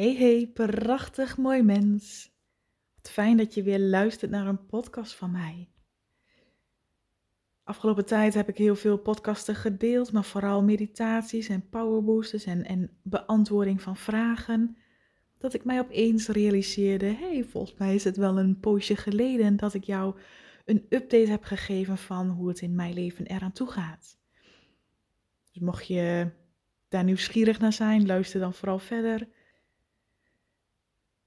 Hey hey, prachtig mooi mens. Wat fijn dat je weer luistert naar een podcast van mij. Afgelopen tijd heb ik heel veel podcasten gedeeld, maar vooral meditaties en powerboosters en, en beantwoording van vragen. Dat ik mij opeens realiseerde, hey, volgens mij is het wel een poosje geleden dat ik jou een update heb gegeven van hoe het in mijn leven eraan toe gaat. Dus mocht je daar nieuwsgierig naar zijn, luister dan vooral verder.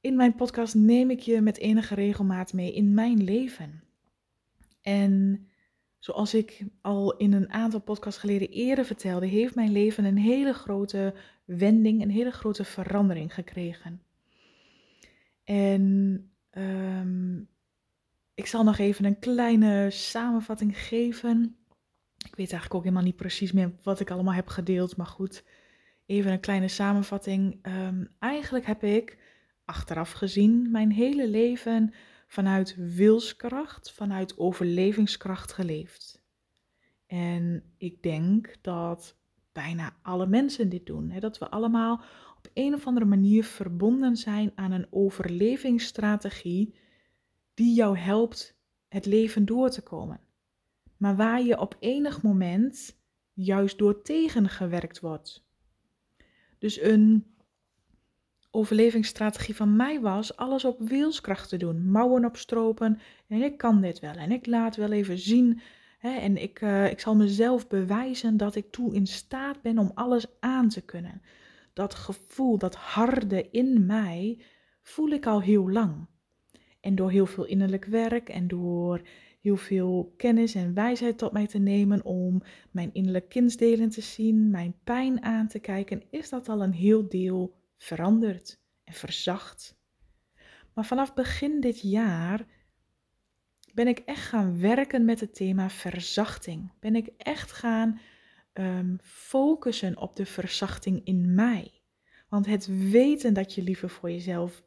In mijn podcast neem ik je met enige regelmaat mee in mijn leven. En zoals ik al in een aantal podcasts geleden eerder vertelde, heeft mijn leven een hele grote wending, een hele grote verandering gekregen. En um, ik zal nog even een kleine samenvatting geven. Ik weet eigenlijk ook helemaal niet precies meer wat ik allemaal heb gedeeld, maar goed, even een kleine samenvatting. Um, eigenlijk heb ik achteraf gezien mijn hele leven vanuit wilskracht, vanuit overlevingskracht geleefd. En ik denk dat bijna alle mensen dit doen. Hè? Dat we allemaal op een of andere manier verbonden zijn aan een overlevingsstrategie die jou helpt het leven door te komen. Maar waar je op enig moment juist door tegengewerkt wordt. Dus een overlevingsstrategie van mij was alles op wilskracht te doen. Mouwen opstropen en ik kan dit wel en ik laat wel even zien. Hè, en ik, uh, ik zal mezelf bewijzen dat ik toe in staat ben om alles aan te kunnen. Dat gevoel, dat harde in mij, voel ik al heel lang. En door heel veel innerlijk werk en door heel veel kennis en wijsheid tot mij te nemen om mijn innerlijke kindsdelen te zien, mijn pijn aan te kijken, is dat al een heel deel veranderd en verzacht. Maar vanaf begin dit jaar ben ik echt gaan werken met het thema verzachting. Ben ik echt gaan um, focussen op de verzachting in mij. Want het weten dat je liever voor jezelf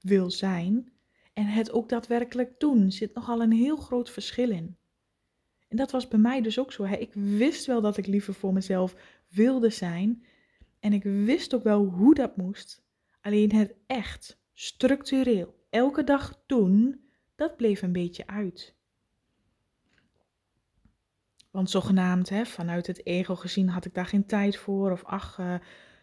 wil zijn en het ook daadwerkelijk doen zit nogal een heel groot verschil in. En dat was bij mij dus ook zo. Ik wist wel dat ik liever voor mezelf wilde zijn, en ik wist ook wel hoe dat moest. Alleen het echt, structureel, elke dag doen, dat bleef een beetje uit. Want zogenaamd, hè, vanuit het ego gezien, had ik daar geen tijd voor. Of ach, uh,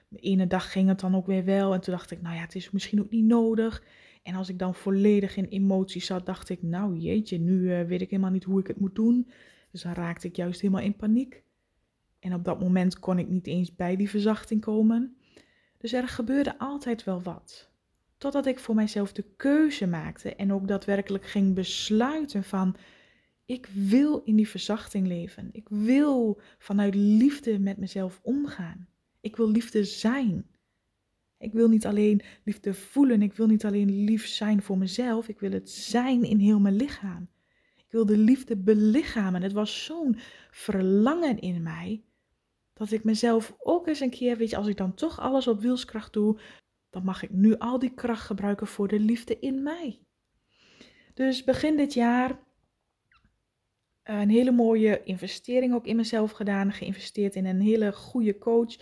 de ene dag ging het dan ook weer wel. En toen dacht ik, nou ja, het is misschien ook niet nodig. En als ik dan volledig in emoties zat, dacht ik, nou jeetje, nu uh, weet ik helemaal niet hoe ik het moet doen. Dus dan raakte ik juist helemaal in paniek. En op dat moment kon ik niet eens bij die verzachting komen. Dus er gebeurde altijd wel wat. Totdat ik voor mijzelf de keuze maakte en ook daadwerkelijk ging besluiten van ik wil in die verzachting leven. Ik wil vanuit liefde met mezelf omgaan. Ik wil liefde zijn. Ik wil niet alleen liefde voelen, ik wil niet alleen lief zijn voor mezelf, ik wil het zijn in heel mijn lichaam. Ik wil de liefde belichamen. Het was zo'n verlangen in mij dat ik mezelf ook eens een keer, weet je, als ik dan toch alles op wielskracht doe, dan mag ik nu al die kracht gebruiken voor de liefde in mij. Dus begin dit jaar een hele mooie investering ook in mezelf gedaan. Geïnvesteerd in een hele goede coach.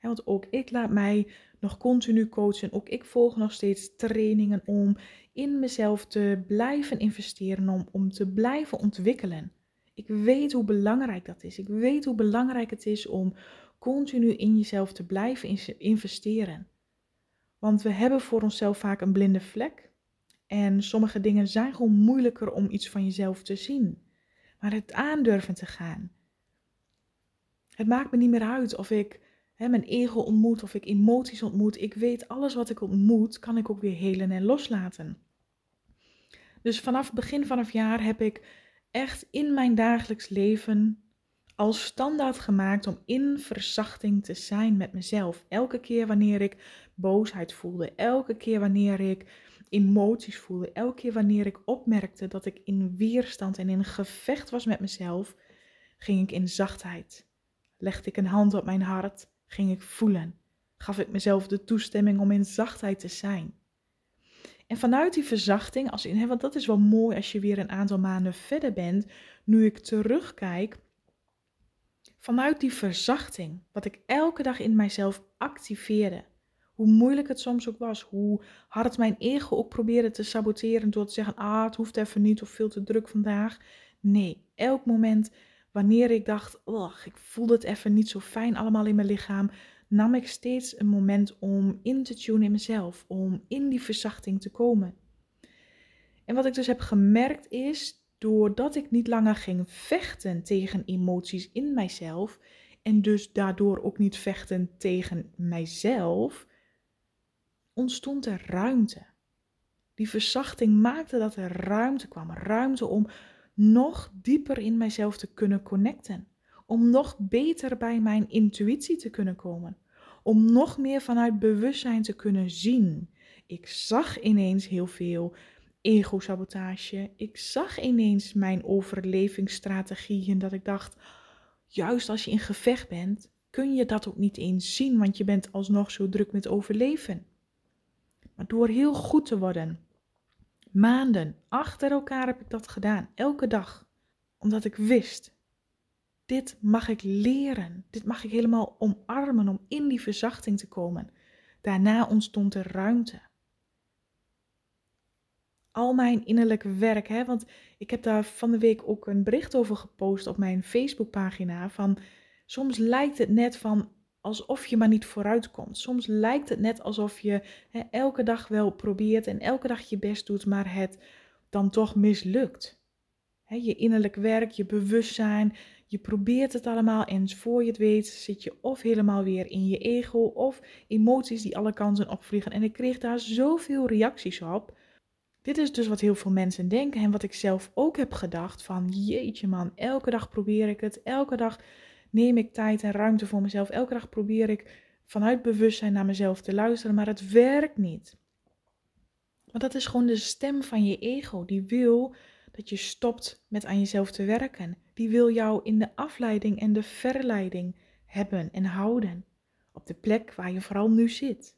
Want ook ik laat mij nog continu coachen. Ook ik volg nog steeds trainingen om in mezelf te blijven investeren. Om, om te blijven ontwikkelen. Ik weet hoe belangrijk dat is. Ik weet hoe belangrijk het is om continu in jezelf te blijven investeren. Want we hebben voor onszelf vaak een blinde vlek. En sommige dingen zijn gewoon moeilijker om iets van jezelf te zien. Maar het aandurven te gaan. Het maakt me niet meer uit of ik hè, mijn ego ontmoet, of ik emoties ontmoet. Ik weet alles wat ik ontmoet, kan ik ook weer helen en loslaten. Dus vanaf begin van het jaar heb ik echt in mijn dagelijks leven als standaard gemaakt om in verzachting te zijn met mezelf. Elke keer wanneer ik boosheid voelde, elke keer wanneer ik emoties voelde, elke keer wanneer ik opmerkte dat ik in weerstand en in gevecht was met mezelf, ging ik in zachtheid. Legde ik een hand op mijn hart, ging ik voelen. Gaf ik mezelf de toestemming om in zachtheid te zijn. En vanuit die verzachting, als in, want dat is wel mooi als je weer een aantal maanden verder bent, nu ik terugkijk, vanuit die verzachting, wat ik elke dag in mijzelf activeerde, Hoe moeilijk het soms ook was. Hoe hard mijn ego ook probeerde te saboteren door te zeggen: ah, het hoeft even niet of veel te druk vandaag. Nee, elk moment wanneer ik dacht: ik voelde het even niet zo fijn allemaal in mijn lichaam, nam ik steeds een moment om in te tunen in mezelf, om in die verzachting te komen. En wat ik dus heb gemerkt is, doordat ik niet langer ging vechten tegen emoties in mijzelf en dus daardoor ook niet vechten tegen mijzelf, ontstond er ruimte. Die verzachting maakte dat er ruimte kwam, ruimte om nog dieper in mijzelf te kunnen connecten, om nog beter bij mijn intuïtie te kunnen komen, om nog meer vanuit bewustzijn te kunnen zien. Ik zag ineens heel veel ego-sabotage. Ik zag ineens mijn overlevingsstrategieën dat ik dacht, juist als je in gevecht bent, kun je dat ook niet eens zien, want je bent alsnog zo druk met overleven. Maar door heel goed te worden, maanden achter elkaar heb ik dat gedaan, elke dag, omdat ik wist, dit mag ik leren, dit mag ik helemaal omarmen om in die verzachting te komen. Daarna ontstond er ruimte al mijn innerlijke werk. Hè? Want ik heb daar van de week ook een bericht over gepost op mijn Facebookpagina. Van soms lijkt het net van alsof je maar niet vooruit komt. Soms lijkt het net alsof je hè, elke dag wel probeert en elke dag je best doet, maar het dan toch mislukt. Hè, je innerlijk werk, je bewustzijn, je probeert het allemaal en voor je het weet zit je of helemaal weer in je ego of emoties die alle kanten opvliegen. En ik kreeg daar zoveel reacties op. Dit is dus wat heel veel mensen denken en wat ik zelf ook heb gedacht van jeetje man, elke dag probeer ik het, elke dag neem ik tijd en ruimte voor mezelf, elke dag probeer ik vanuit bewustzijn naar mezelf te luisteren, maar het werkt niet. Want dat is gewoon de stem van je ego, die wil dat je stopt met aan jezelf te werken. Die wil jou in de afleiding en de verleiding hebben en houden, op de plek waar je vooral nu zit.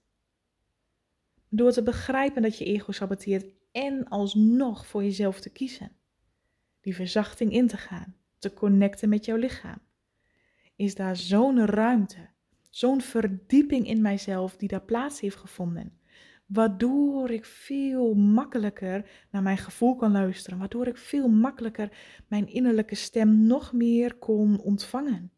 Door te begrijpen dat je ego saboteert en alsnog voor jezelf te kiezen. Die verzachting in te gaan, te connecten met jouw lichaam. Is daar zo'n ruimte, zo'n verdieping in mijzelf die daar plaats heeft gevonden. Waardoor ik veel makkelijker naar mijn gevoel kan luisteren. Waardoor ik veel makkelijker mijn innerlijke stem nog meer kon ontvangen.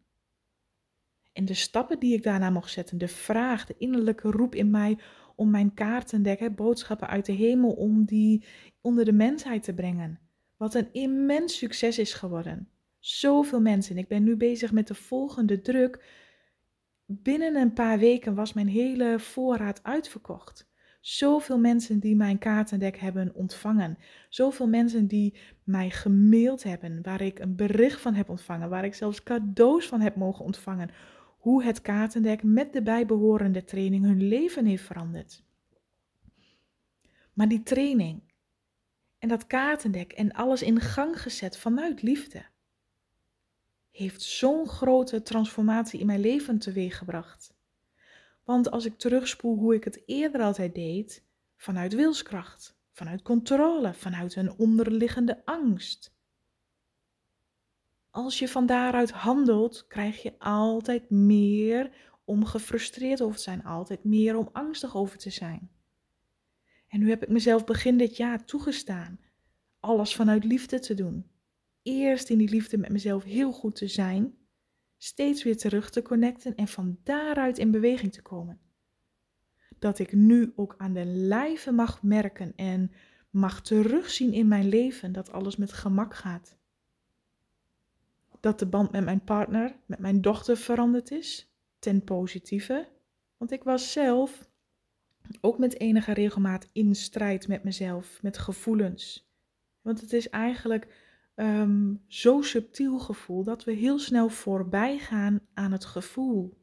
En de stappen die ik daarna mocht zetten, de vraag, de innerlijke roep in mij om mijn kaartendek, boodschappen uit de hemel, om die onder de mensheid te brengen. Wat een immens succes is geworden. Zoveel mensen. Ik ben nu bezig met de volgende druk. Binnen een paar weken was mijn hele voorraad uitverkocht. Zoveel mensen die mijn kaartendek hebben ontvangen. Zoveel mensen die mij gemaild hebben, waar ik een bericht van heb ontvangen, waar ik zelfs cadeaus van heb mogen ontvangen hoe het kaartendek met de bijbehorende training hun leven heeft veranderd. Maar die training en dat kaartendek en alles in gang gezet vanuit liefde heeft zo'n grote transformatie in mijn leven teweeggebracht. Want als ik terugspoel hoe ik het eerder altijd deed, vanuit wilskracht, vanuit controle, vanuit een onderliggende angst, als je van daaruit handelt, krijg je altijd meer om gefrustreerd over te zijn, altijd meer om angstig over te zijn. En nu heb ik mezelf begin dit jaar toegestaan alles vanuit liefde te doen. Eerst in die liefde met mezelf heel goed te zijn, steeds weer terug te connecten en van daaruit in beweging te komen. Dat ik nu ook aan de lijve mag merken en mag terugzien in mijn leven dat alles met gemak gaat dat de band met mijn partner, met mijn dochter veranderd is, ten positieve. Want ik was zelf ook met enige regelmaat in strijd met mezelf, met gevoelens. Want het is eigenlijk um, zo subtiel gevoel dat we heel snel voorbij gaan aan het gevoel.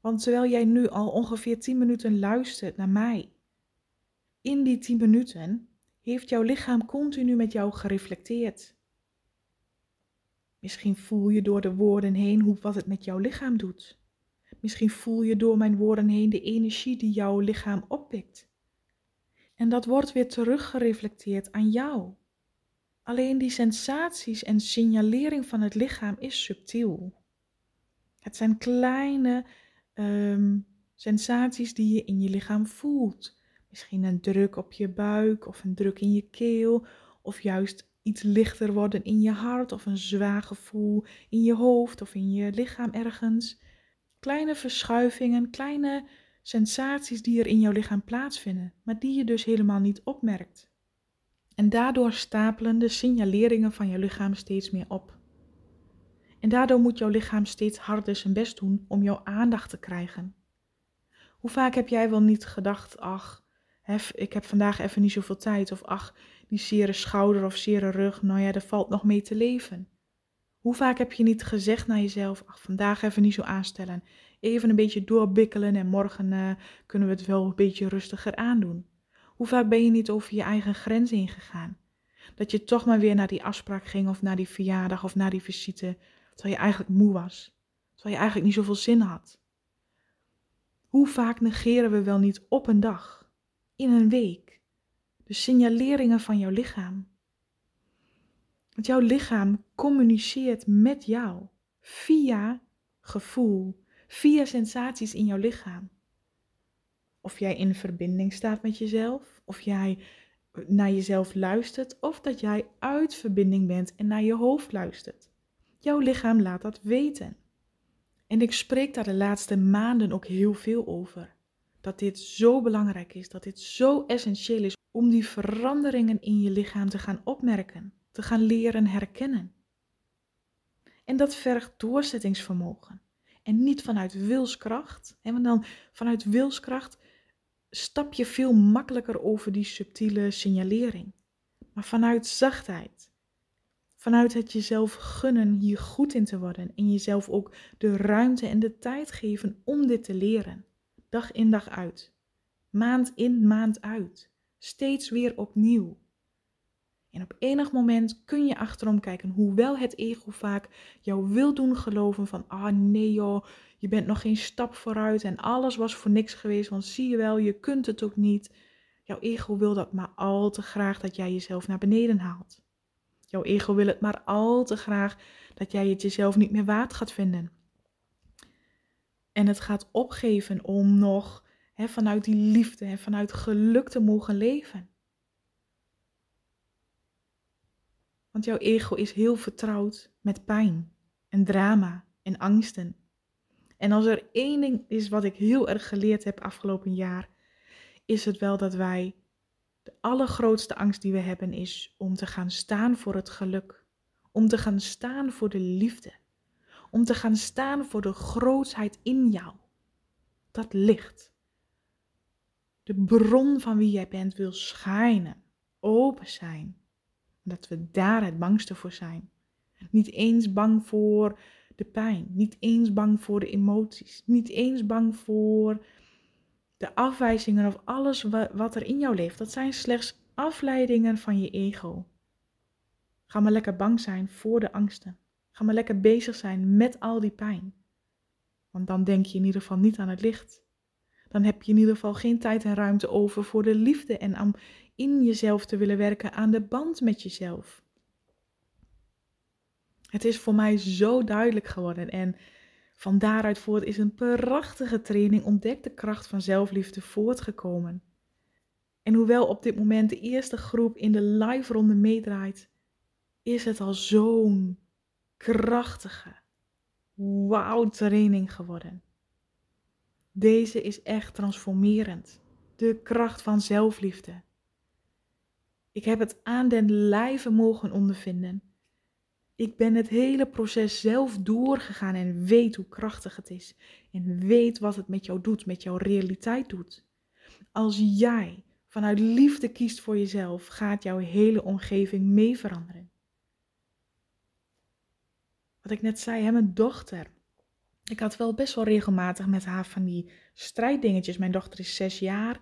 Want terwijl jij nu al ongeveer 10 minuten luistert naar mij, in die 10 minuten heeft jouw lichaam continu met jou gereflecteerd. Misschien voel je door de woorden heen hoe, wat het met jouw lichaam doet. Misschien voel je door mijn woorden heen de energie die jouw lichaam oppikt. En dat wordt weer teruggereflecteerd aan jou. Alleen die sensaties en signalering van het lichaam is subtiel. Het zijn kleine um, Sensaties die je in je lichaam voelt. Misschien een druk op je buik of een druk in je keel of juist iets lichter worden in je hart of een zwaar gevoel in je hoofd of in je lichaam ergens. Kleine verschuivingen, kleine sensaties die er in jouw lichaam plaatsvinden, maar die je dus helemaal niet opmerkt. En daardoor stapelen de signaleringen van je lichaam steeds meer op. En daardoor moet jouw lichaam steeds harder zijn best doen om jouw aandacht te krijgen. Hoe vaak heb jij wel niet gedacht, ach, hef, ik heb vandaag even niet zoveel tijd, of ach, die zere schouder of zere rug, nou ja, er valt nog mee te leven. Hoe vaak heb je niet gezegd naar jezelf, ach, vandaag even niet zo aanstellen, even een beetje doorbikkelen en morgen uh, kunnen we het wel een beetje rustiger aandoen. Hoe vaak ben je niet over je eigen grens heen gegaan? Dat je toch maar weer naar die afspraak ging of naar die verjaardag of naar die visite, terwijl je eigenlijk moe was, terwijl je eigenlijk niet zoveel zin had. Hoe vaak negeren we wel niet op een dag, in een week, de signaleringen van jouw lichaam? Want jouw lichaam communiceert met jou via gevoel, via sensaties in jouw lichaam. Of jij in verbinding staat met jezelf, of jij naar jezelf luistert, of dat jij uit verbinding bent en naar je hoofd luistert. Jouw lichaam laat dat weten. En ik spreek daar de laatste maanden ook heel veel over. Dat dit zo belangrijk is, dat dit zo essentieel is om die veranderingen in je lichaam te gaan opmerken, te gaan leren herkennen. En dat vergt doorzettingsvermogen. En niet vanuit wilskracht. En dan vanuit wilskracht stap je veel makkelijker over die subtiele signalering. Maar vanuit zachtheid. Vanuit het jezelf gunnen hier goed in te worden. En jezelf ook de ruimte en de tijd geven om dit te leren. Dag in dag uit. Maand in maand uit. Steeds weer opnieuw. En op enig moment kun je achterom kijken, hoewel het ego vaak jou wil doen geloven van, ah nee joh, je bent nog geen stap vooruit en alles was voor niks geweest, want zie je wel, je kunt het ook niet. Jouw ego wil dat maar al te graag dat jij jezelf naar beneden haalt. Jouw ego wil het maar al te graag dat jij het jezelf niet meer waard gaat vinden. En het gaat opgeven om nog vanuit die liefde en vanuit geluk te mogen leven. Want jouw ego is heel vertrouwd met pijn en drama en angsten. En als er één ding is wat ik heel erg geleerd heb afgelopen jaar, is het wel dat wij de allergrootste angst die we hebben is om te gaan staan voor het geluk, om te gaan staan voor de liefde, om te gaan staan voor de grootheid in jou. Dat licht. De bron van wie jij bent wil schijnen, open zijn. Dat we daar het bangste voor zijn. Niet eens bang voor de pijn, niet eens bang voor de emoties, niet eens bang voor de afwijzingen of alles wat er in jou leeft. Dat zijn slechts afleidingen van je ego. Ga maar lekker bang zijn voor de angsten. Ga maar lekker bezig zijn met al die pijn. Want dan denk je in ieder geval niet aan het licht. Dan heb je in ieder geval geen tijd en ruimte over voor de liefde en in jezelf te willen werken aan de band met jezelf. Het is voor mij zo duidelijk geworden en van daaruit voort is een prachtige training Ontdek de kracht van zelfliefde voortgekomen. En hoewel op dit moment de eerste groep in de live ronde meedraait, is het al zo'n krachtige, wauw training geworden. Deze is echt transformerend. De kracht van zelfliefde. Ik heb het aan den lijve mogen ondervinden. Ik ben het hele proces zelf doorgegaan en weet hoe krachtig het is. En weet wat het met jou doet, met jouw realiteit doet. Als jij vanuit liefde kiest voor jezelf, gaat jouw hele omgeving mee veranderen. Wat ik net zei, hè, mijn dochter. Ik had wel best wel regelmatig met haar van die strijddingetjes. Mijn dochter is zes jaar.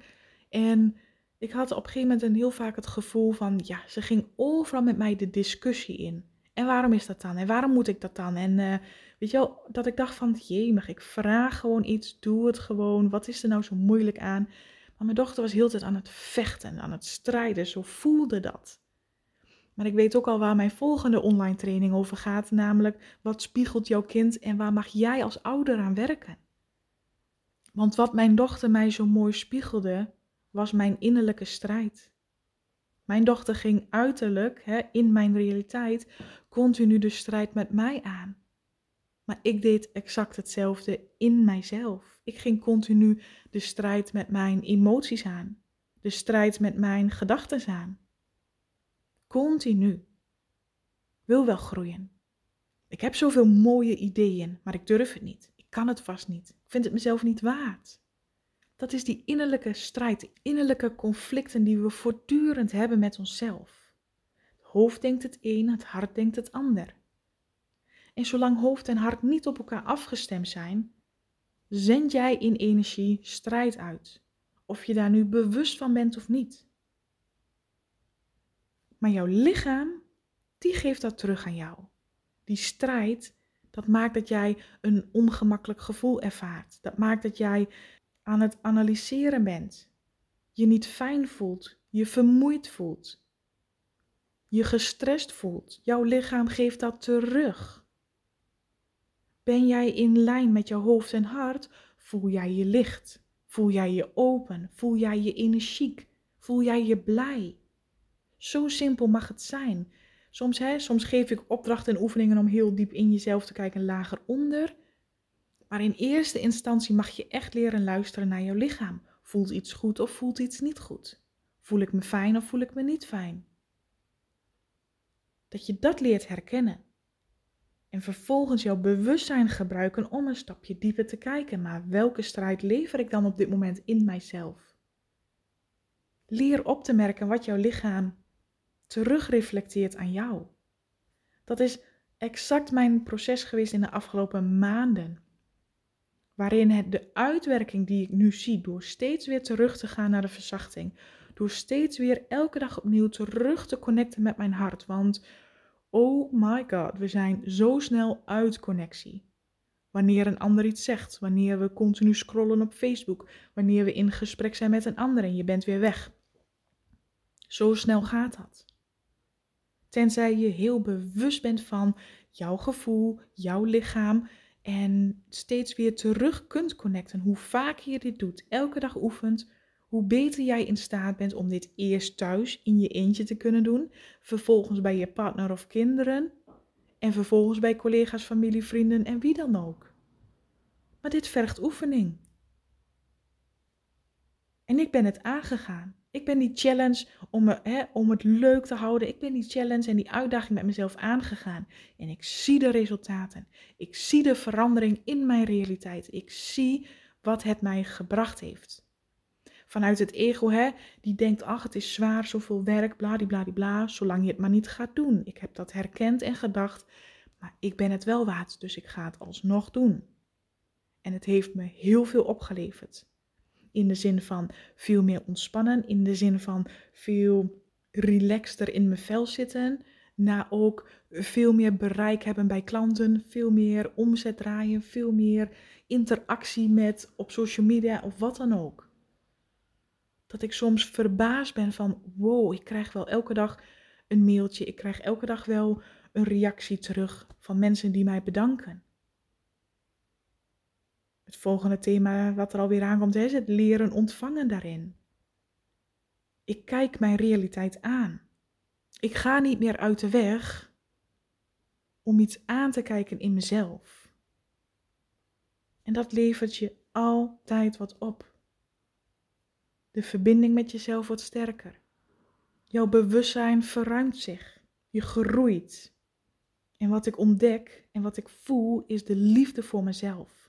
En ik had op een gegeven moment een heel vaak het gevoel van, ja, ze ging overal met mij de discussie in. En waarom is dat dan? En waarom moet ik dat dan? En uh, weet je wel, dat ik dacht van, jemig, ik vraag gewoon iets, doe het gewoon. Wat is er nou zo moeilijk aan? Maar mijn dochter was heel tijd aan het vechten, aan het strijden. Zo voelde dat. Maar ik weet ook al waar mijn volgende online training over gaat, namelijk wat spiegelt jouw kind en waar mag jij als ouder aan werken? Want wat mijn dochter mij zo mooi spiegelde, was mijn innerlijke strijd. Mijn dochter ging uiterlijk, hè, in mijn realiteit, continu de strijd met mij aan. Maar ik deed exact hetzelfde in mijzelf. Ik ging continu de strijd met mijn emoties aan, de strijd met mijn gedachten aan. Continu. Wil wel groeien. Ik heb zoveel mooie ideeën, maar ik durf het niet. Ik kan het vast niet. Ik vind het mezelf niet waard. Dat is die innerlijke strijd, die innerlijke conflicten die we voortdurend hebben met onszelf. Het hoofd denkt het een, het hart denkt het ander. En zolang hoofd en hart niet op elkaar afgestemd zijn, zend jij in energie strijd uit. Of je daar nu bewust van bent of niet. Maar jouw lichaam, die geeft dat terug aan jou. Die strijd, dat maakt dat jij een ongemakkelijk gevoel ervaart. Dat maakt dat jij aan het analyseren bent. Je niet fijn voelt, je vermoeid voelt. Je gestrest voelt. Jouw lichaam geeft dat terug. Ben jij in lijn met je hoofd en hart, voel jij je licht. Voel jij je open, voel jij je energiek, voel jij je blij. Zo simpel mag het zijn. Soms, hè, soms geef ik opdrachten en oefeningen om heel diep in jezelf te kijken, lager onder. Maar in eerste instantie mag je echt leren luisteren naar jouw lichaam. Voelt iets goed of voelt iets niet goed? Voel ik me fijn of voel ik me niet fijn? Dat je dat leert herkennen. En vervolgens jouw bewustzijn gebruiken om een stapje dieper te kijken. Maar welke strijd lever ik dan op dit moment in mijzelf? Leer op te merken wat jouw lichaam terugreflecteert aan jou. Dat is exact mijn proces geweest in de afgelopen maanden. Waarin het de uitwerking die ik nu zie, door steeds weer terug te gaan naar de verzachting, door steeds weer elke dag opnieuw terug te connecten met mijn hart. Want oh my god, we zijn zo snel uit connectie. Wanneer een ander iets zegt, wanneer we continu scrollen op Facebook, wanneer we in gesprek zijn met een ander en je bent weer weg. Zo snel gaat dat. Tenzij je heel bewust bent van jouw gevoel, jouw lichaam en steeds weer terug kunt connecten. Hoe vaker je dit doet, elke dag oefent, hoe beter jij in staat bent om dit eerst thuis in je eentje te kunnen doen, vervolgens bij je partner of kinderen en vervolgens bij collega's, familie, vrienden en wie dan ook. Maar dit vergt oefening. En ik ben het aangegaan. Ik ben die challenge om, hè, om het leuk te houden. Ik ben die challenge en die uitdaging met mezelf aangegaan. En ik zie de resultaten. Ik zie de verandering in mijn realiteit. Ik zie wat het mij gebracht heeft. Vanuit het ego, hè, die denkt, ach, het is zwaar, zoveel werk, bladibladibla, zolang je het maar niet gaat doen. Ik heb dat herkend en gedacht, maar ik ben het wel waard, dus ik ga het alsnog doen. En het heeft me heel veel opgeleverd in de zin van veel meer ontspannen, in de zin van veel relaxter in mijn vel zitten, na ook veel meer bereik hebben bij klanten, veel meer omzet draaien, veel meer interactie met op social media of wat dan ook. Dat ik soms verbaasd ben van wow, ik krijg wel elke dag een mailtje, ik krijg elke dag wel een reactie terug van mensen die mij bedanken. Het volgende thema wat er alweer aankomt is het leren ontvangen daarin. Ik kijk mijn realiteit aan. Ik ga niet meer uit de weg om iets aan te kijken in mezelf. En dat levert je altijd wat op. De verbinding met jezelf wordt sterker. Jouw bewustzijn verruimt zich. Je groeit. En wat ik ontdek en wat ik voel is de liefde voor mezelf.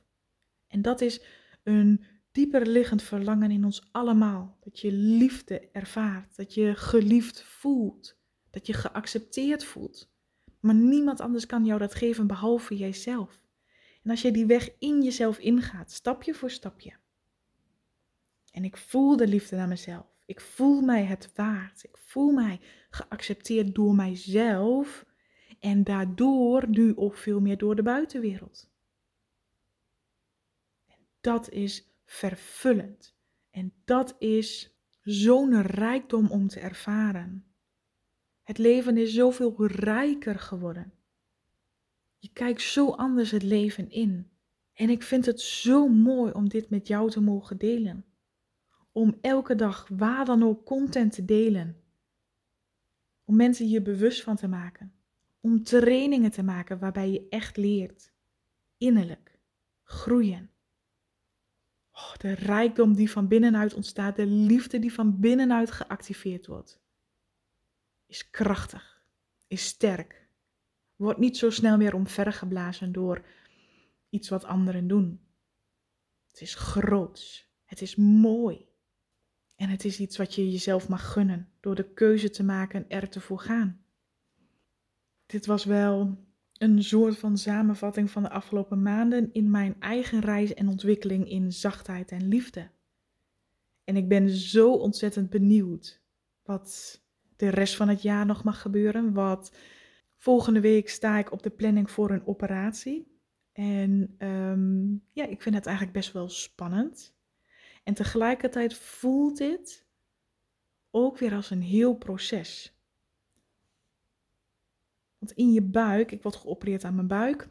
En dat is een dieper liggend verlangen in ons allemaal. Dat je liefde ervaart, dat je geliefd voelt, dat je geaccepteerd voelt. Maar niemand anders kan jou dat geven behalve jijzelf. En als je die weg in jezelf ingaat, stapje voor stapje. En ik voel de liefde naar mezelf. Ik voel mij het waard. Ik voel mij geaccepteerd door mijzelf. En daardoor nu ook veel meer door de buitenwereld dat is vervullend. En dat is zo'n rijkdom om te ervaren. Het leven is zoveel rijker geworden. Je kijkt zo anders het leven in. En ik vind het zo mooi om dit met jou te mogen delen. Om elke dag waar dan ook content te delen. Om mensen hier bewust van te maken. Om trainingen te maken waarbij je echt leert. Innerlijk. Groeien. Oh, de rijkdom die van binnenuit ontstaat, de liefde die van binnenuit geactiveerd wordt, is krachtig, is sterk, wordt niet zo snel meer omvergeblazen door iets wat anderen doen. Het is groots, het is mooi en het is iets wat je jezelf mag gunnen door de keuze te maken er te voor gaan. Dit was wel een soort van samenvatting van de afgelopen maanden in mijn eigen reis en ontwikkeling in zachtheid en liefde. En ik ben zo ontzettend benieuwd wat de rest van het jaar nog mag gebeuren. Wat volgende week sta ik op de planning voor een operatie. En um, ja, ik vind het eigenlijk best wel spannend. En tegelijkertijd voelt dit ook weer als een heel proces. Want in je buik, ik word geopereerd aan mijn buik.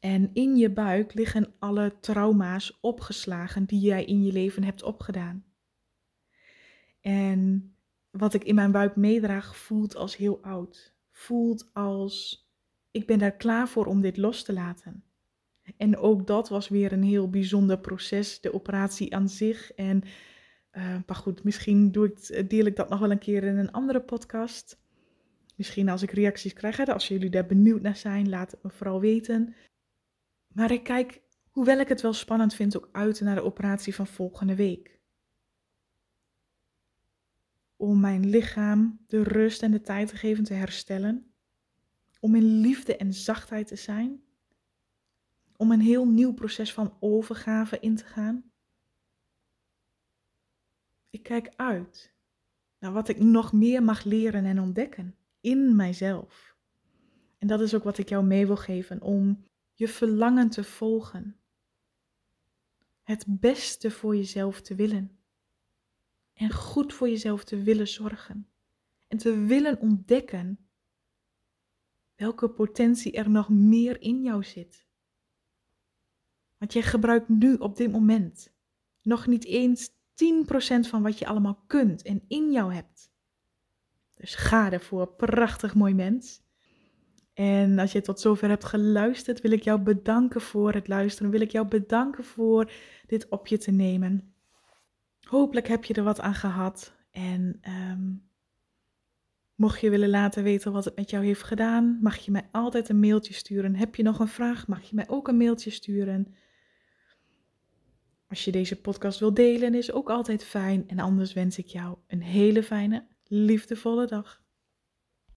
En in je buik liggen alle trauma's opgeslagen die jij in je leven hebt opgedaan. En wat ik in mijn buik meedraag voelt als heel oud. Voelt als ik ben daar klaar voor om dit los te laten. En ook dat was weer een heel bijzonder proces, de operatie aan zich. En, uh, maar goed, misschien doe ik, deel ik dat nog wel een keer in een andere podcast. Misschien als ik reacties krijg, hè, als jullie daar benieuwd naar zijn, laat het me vooral weten. Maar ik kijk, hoewel ik het wel spannend vind, ook uit naar de operatie van volgende week. Om mijn lichaam de rust en de tijd te geven te herstellen. Om in liefde en zachtheid te zijn. Om een heel nieuw proces van overgave in te gaan. Ik kijk uit naar wat ik nog meer mag leren en ontdekken in mijzelf. En dat is ook wat ik jou mee wil geven, om je verlangen te volgen. Het beste voor jezelf te willen. En goed voor jezelf te willen zorgen. En te willen ontdekken welke potentie er nog meer in jou zit. Want jij gebruikt nu op dit moment nog niet eens 10% van wat je allemaal kunt en in jou hebt. Dus ga ervoor, prachtig mooi mens. En als je tot zover hebt geluisterd, wil ik jou bedanken voor het luisteren. Wil ik jou bedanken voor dit op je te nemen. Hopelijk heb je er wat aan gehad. En ehm, mocht je willen laten weten wat het met jou heeft gedaan, mag je mij altijd een mailtje sturen. Heb je nog een vraag, mag je mij ook een mailtje sturen. Als je deze podcast wil delen, is ook altijd fijn. En anders wens ik jou een hele fijne liefdevolle dag.